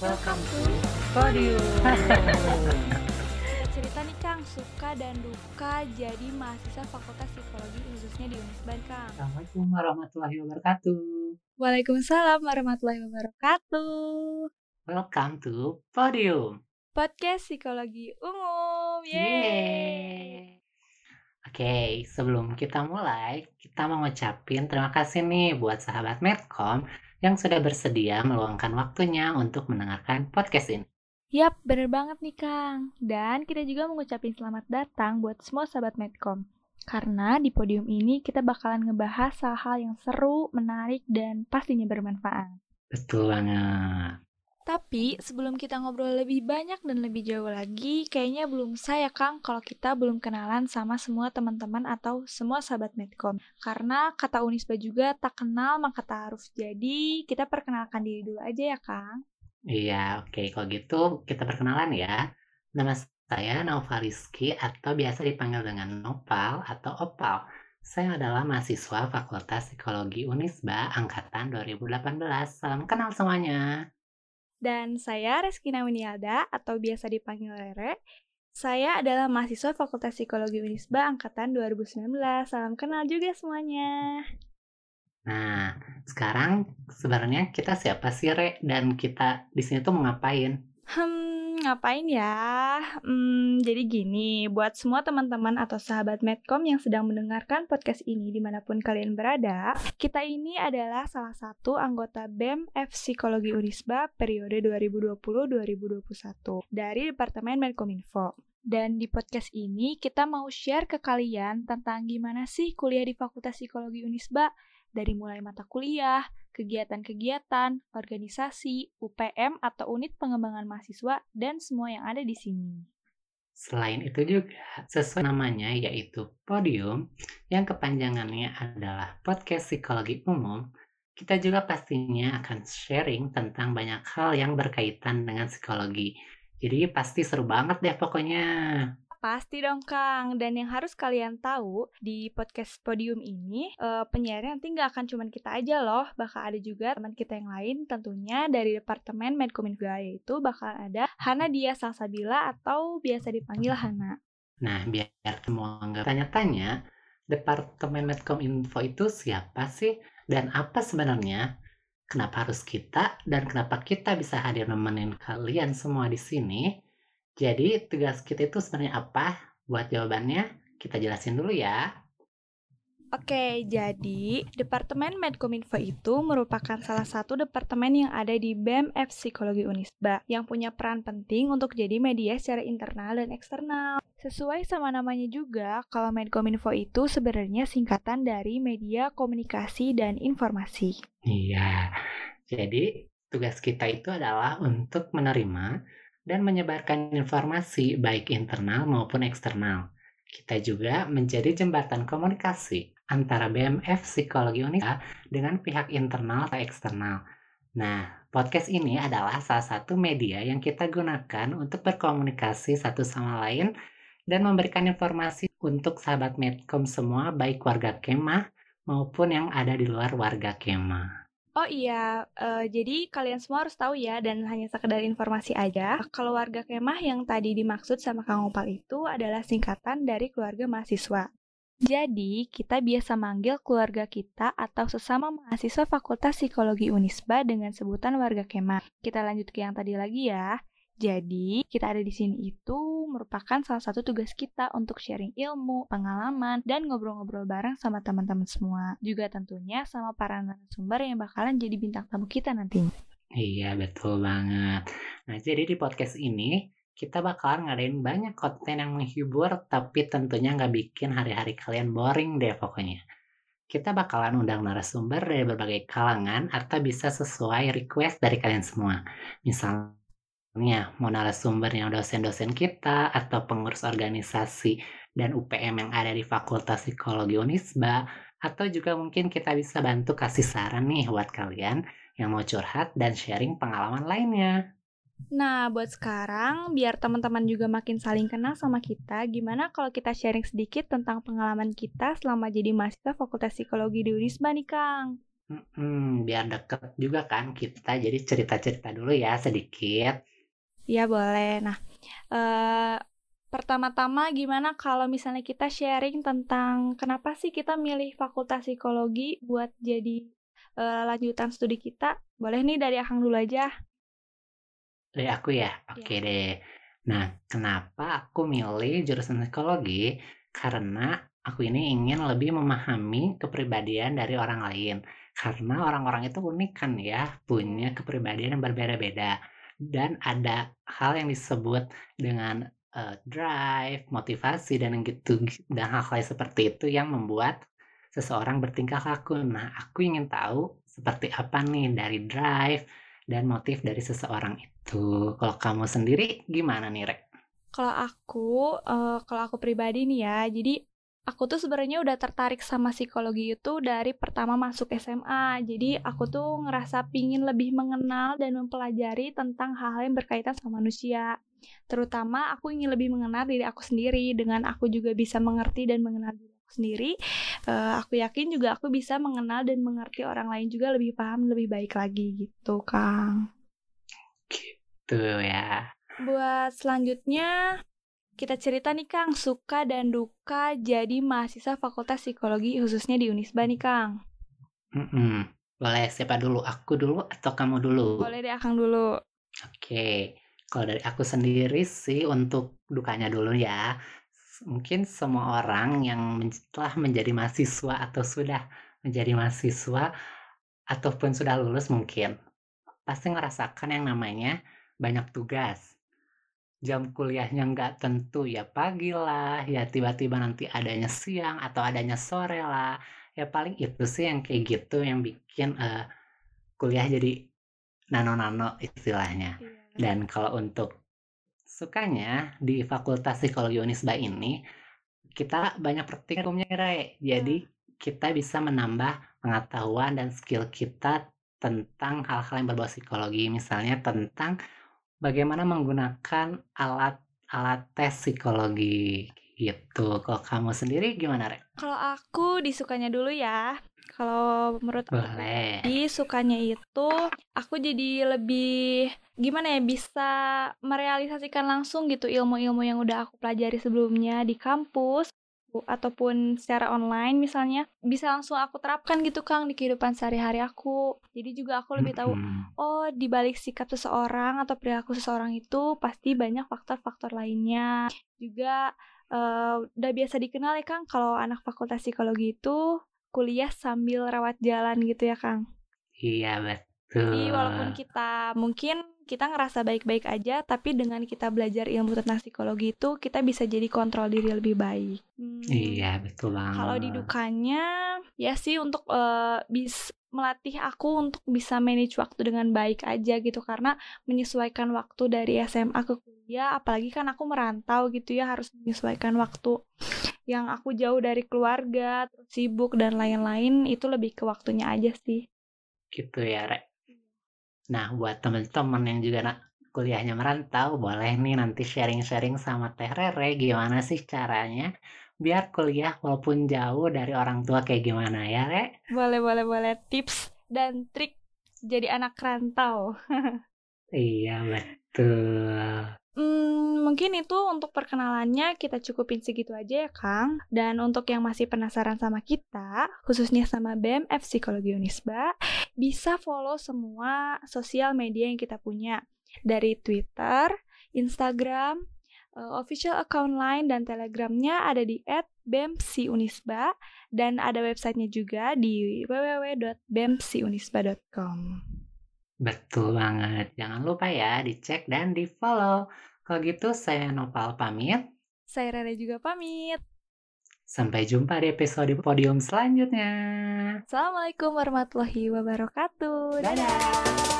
Welcome to Podium. cerita nih Kang, suka dan duka jadi mahasiswa Fakultas Psikologi khususnya di Unisban Kang. Assalamualaikum warahmatullahi wabarakatuh. Waalaikumsalam warahmatullahi wabarakatuh. Welcome to Podium. Podcast Psikologi Umum. Yeay. Yeay. Oke, sebelum kita mulai, kita mau ngucapin terima kasih nih buat sahabat Medcom yang sudah bersedia meluangkan waktunya untuk mendengarkan podcast ini. Yap, bener banget nih Kang. Dan kita juga mengucapin selamat datang buat semua sahabat Medcom. Karena di podium ini kita bakalan ngebahas hal-hal yang seru, menarik, dan pastinya bermanfaat. Betul banget. Tapi sebelum kita ngobrol lebih banyak dan lebih jauh lagi, kayaknya belum saya Kang kalau kita belum kenalan sama semua teman-teman atau semua sahabat Medcom. Karena kata Unisba juga tak kenal maka taaruf. Jadi kita perkenalkan diri dulu aja ya Kang. Iya, oke. Kalau gitu kita perkenalan ya. Nama saya Nova Rizky atau biasa dipanggil dengan Nopal atau Opal. Saya adalah mahasiswa Fakultas Psikologi Unisba Angkatan 2018. Salam kenal semuanya. Dan saya Reski Nawinialda atau biasa dipanggil Rere. Saya adalah mahasiswa Fakultas Psikologi Unisba Angkatan 2019. Salam kenal juga semuanya. Nah, sekarang sebenarnya kita siapa sih, Re? Dan kita di sini tuh mau ngapain? Hmm, ngapain ya? Hmm, jadi gini, buat semua teman-teman atau sahabat Medcom yang sedang mendengarkan podcast ini di mana pun kalian berada, kita ini adalah salah satu anggota BEM F Psikologi Unisba periode 2020-2021 dari Departemen Medcominfo. Dan di podcast ini kita mau share ke kalian tentang gimana sih kuliah di Fakultas Psikologi Unisba dari mulai mata kuliah, kegiatan-kegiatan, organisasi, UPM atau unit pengembangan mahasiswa, dan semua yang ada di sini. Selain itu juga, sesuai namanya yaitu Podium, yang kepanjangannya adalah Podcast Psikologi Umum, kita juga pastinya akan sharing tentang banyak hal yang berkaitan dengan psikologi. Jadi pasti seru banget deh pokoknya. Pasti dong Kang, dan yang harus kalian tahu di podcast podium ini uh, penyiarnya nanti nggak akan cuma kita aja loh, bakal ada juga teman kita yang lain tentunya dari Departemen Medcominfo yaitu bakal ada Hana Dia Salsabila atau biasa dipanggil Hana. Nah, biar semua nggak tanya-tanya, Departemen Medcominfo itu siapa sih dan apa sebenarnya? Kenapa harus kita dan kenapa kita bisa hadir nemenin kalian semua di sini? Jadi tugas kita itu sebenarnya apa? Buat jawabannya kita jelasin dulu ya. Oke, jadi Departemen Medcominfo itu merupakan salah satu departemen yang ada di BEM F Psikologi Unisba yang punya peran penting untuk jadi media secara internal dan eksternal. Sesuai sama namanya juga, kalau Medcominfo itu sebenarnya singkatan dari Media Komunikasi dan Informasi. Iya, jadi tugas kita itu adalah untuk menerima dan menyebarkan informasi baik internal maupun eksternal. Kita juga menjadi jembatan komunikasi antara BMF Psikologi Unika dengan pihak internal atau eksternal. Nah, podcast ini adalah salah satu media yang kita gunakan untuk berkomunikasi satu sama lain dan memberikan informasi untuk sahabat Medcom semua baik warga kemah maupun yang ada di luar warga kemah. Oh iya, uh, jadi kalian semua harus tahu ya, dan hanya sekedar informasi aja, kalau warga kemah yang tadi dimaksud sama Kang Opal itu adalah singkatan dari keluarga mahasiswa. Jadi, kita biasa manggil keluarga kita atau sesama mahasiswa Fakultas Psikologi Unisba dengan sebutan warga kemah. Kita lanjut ke yang tadi lagi ya. Jadi, kita ada di sini itu merupakan salah satu tugas kita untuk sharing ilmu, pengalaman, dan ngobrol-ngobrol bareng sama teman-teman semua. Juga tentunya sama para narasumber yang bakalan jadi bintang tamu kita nantinya. Iya, betul banget. Nah, jadi di podcast ini, kita bakalan ngadain banyak konten yang menghibur, tapi tentunya nggak bikin hari-hari kalian boring deh pokoknya. Kita bakalan undang narasumber dari berbagai kalangan atau bisa sesuai request dari kalian semua. Misalnya, Misalnya, mau narasumbernya dosen-dosen kita atau pengurus organisasi dan UPM yang ada di Fakultas Psikologi Unisba, atau juga mungkin kita bisa bantu kasih saran nih buat kalian yang mau curhat dan sharing pengalaman lainnya. Nah, buat sekarang, biar teman-teman juga makin saling kenal sama kita, gimana kalau kita sharing sedikit tentang pengalaman kita selama jadi mahasiswa Fakultas Psikologi di Unisba nih, Kang? Hmm, biar deket juga kan kita. Jadi cerita-cerita dulu ya sedikit. Ya boleh. Nah, uh, pertama-tama gimana kalau misalnya kita sharing tentang kenapa sih kita milih fakultas psikologi buat jadi uh, lanjutan studi kita? Boleh nih dari Akang dulu aja. Dari aku ya? Oke ya. deh. Nah, kenapa aku milih jurusan psikologi? Karena aku ini ingin lebih memahami kepribadian dari orang lain. Karena orang-orang itu unik kan ya, punya kepribadian yang berbeda-beda. Dan ada hal yang disebut dengan uh, drive, motivasi, dan gitu dan hal-hal seperti itu yang membuat seseorang bertingkah laku. Nah, aku ingin tahu seperti apa nih dari drive dan motif dari seseorang itu. Kalau kamu sendiri gimana nih, Rek? Kalau aku, uh, kalau aku pribadi nih ya, jadi aku tuh sebenarnya udah tertarik sama psikologi itu dari pertama masuk SMA. Jadi aku tuh ngerasa pingin lebih mengenal dan mempelajari tentang hal-hal yang berkaitan sama manusia. Terutama aku ingin lebih mengenal diri aku sendiri dengan aku juga bisa mengerti dan mengenal diri aku sendiri. Uh, aku yakin juga aku bisa mengenal dan mengerti orang lain juga lebih paham lebih baik lagi gitu, Kang. Gitu ya. Buat selanjutnya kita cerita nih Kang, suka dan duka jadi mahasiswa Fakultas Psikologi khususnya di Unisba nih Kang. Mm -mm. Boleh siapa dulu? Aku dulu atau kamu dulu? Boleh deh Akang dulu. Oke, kalau dari aku sendiri sih untuk dukanya dulu ya. Mungkin semua orang yang telah menjadi mahasiswa atau sudah menjadi mahasiswa ataupun sudah lulus mungkin pasti ngerasakan yang namanya banyak tugas jam kuliahnya nggak tentu ya pagi lah ya tiba-tiba nanti adanya siang atau adanya sore lah ya paling itu sih yang kayak gitu yang bikin uh, kuliah jadi nano-nano istilahnya iya. dan kalau untuk sukanya di Fakultas Psikologi Unisba ini kita banyak praktikumnya Ray jadi hmm. kita bisa menambah pengetahuan dan skill kita tentang hal-hal yang berbau psikologi misalnya tentang bagaimana menggunakan alat-alat tes psikologi gitu. Kalau kamu sendiri gimana, Rek? Kalau aku disukanya dulu ya. Kalau menurut Boleh. aku, sukanya itu aku jadi lebih gimana ya bisa merealisasikan langsung gitu ilmu-ilmu yang udah aku pelajari sebelumnya di kampus ataupun secara online misalnya bisa langsung aku terapkan gitu Kang di kehidupan sehari-hari aku. Jadi juga aku lebih tahu oh di balik sikap seseorang atau perilaku seseorang itu pasti banyak faktor-faktor lainnya. Juga uh, udah biasa dikenal ya Kang kalau anak fakultas psikologi itu kuliah sambil rawat jalan gitu ya Kang. Iya betul. Jadi walaupun kita mungkin kita ngerasa baik-baik aja, tapi dengan kita belajar ilmu tentang psikologi itu, kita bisa jadi kontrol diri lebih baik. Hmm. Iya, betul banget. Kalau di dukanya, ya sih untuk uh, bis melatih aku untuk bisa manage waktu dengan baik aja gitu karena menyesuaikan waktu dari SMA ke kuliah apalagi kan aku merantau gitu ya harus menyesuaikan waktu yang aku jauh dari keluarga terus sibuk dan lain-lain itu lebih ke waktunya aja sih gitu ya Rek Nah, buat teman-teman yang juga nak kuliahnya merantau, boleh nih nanti sharing-sharing sama Teh Rere gimana sih caranya biar kuliah walaupun jauh dari orang tua kayak gimana ya, Re? Boleh, boleh, boleh. Tips dan trik jadi anak rantau. iya, betul. Hmm, mungkin itu untuk perkenalannya kita cukupin segitu aja ya Kang. Dan untuk yang masih penasaran sama kita, khususnya sama BMF Psikologi Unisba, bisa follow semua sosial media yang kita punya. Dari Twitter, Instagram, uh, official account line dan telegramnya ada di @bemsiunisba dan ada websitenya juga di www.bemsiunisba.com. Betul banget. Jangan lupa ya dicek dan di follow. Kalau gitu saya Nopal pamit. Saya Rere juga pamit. Sampai jumpa di episode podium selanjutnya. Assalamualaikum warahmatullahi wabarakatuh. Dadah. Dadah.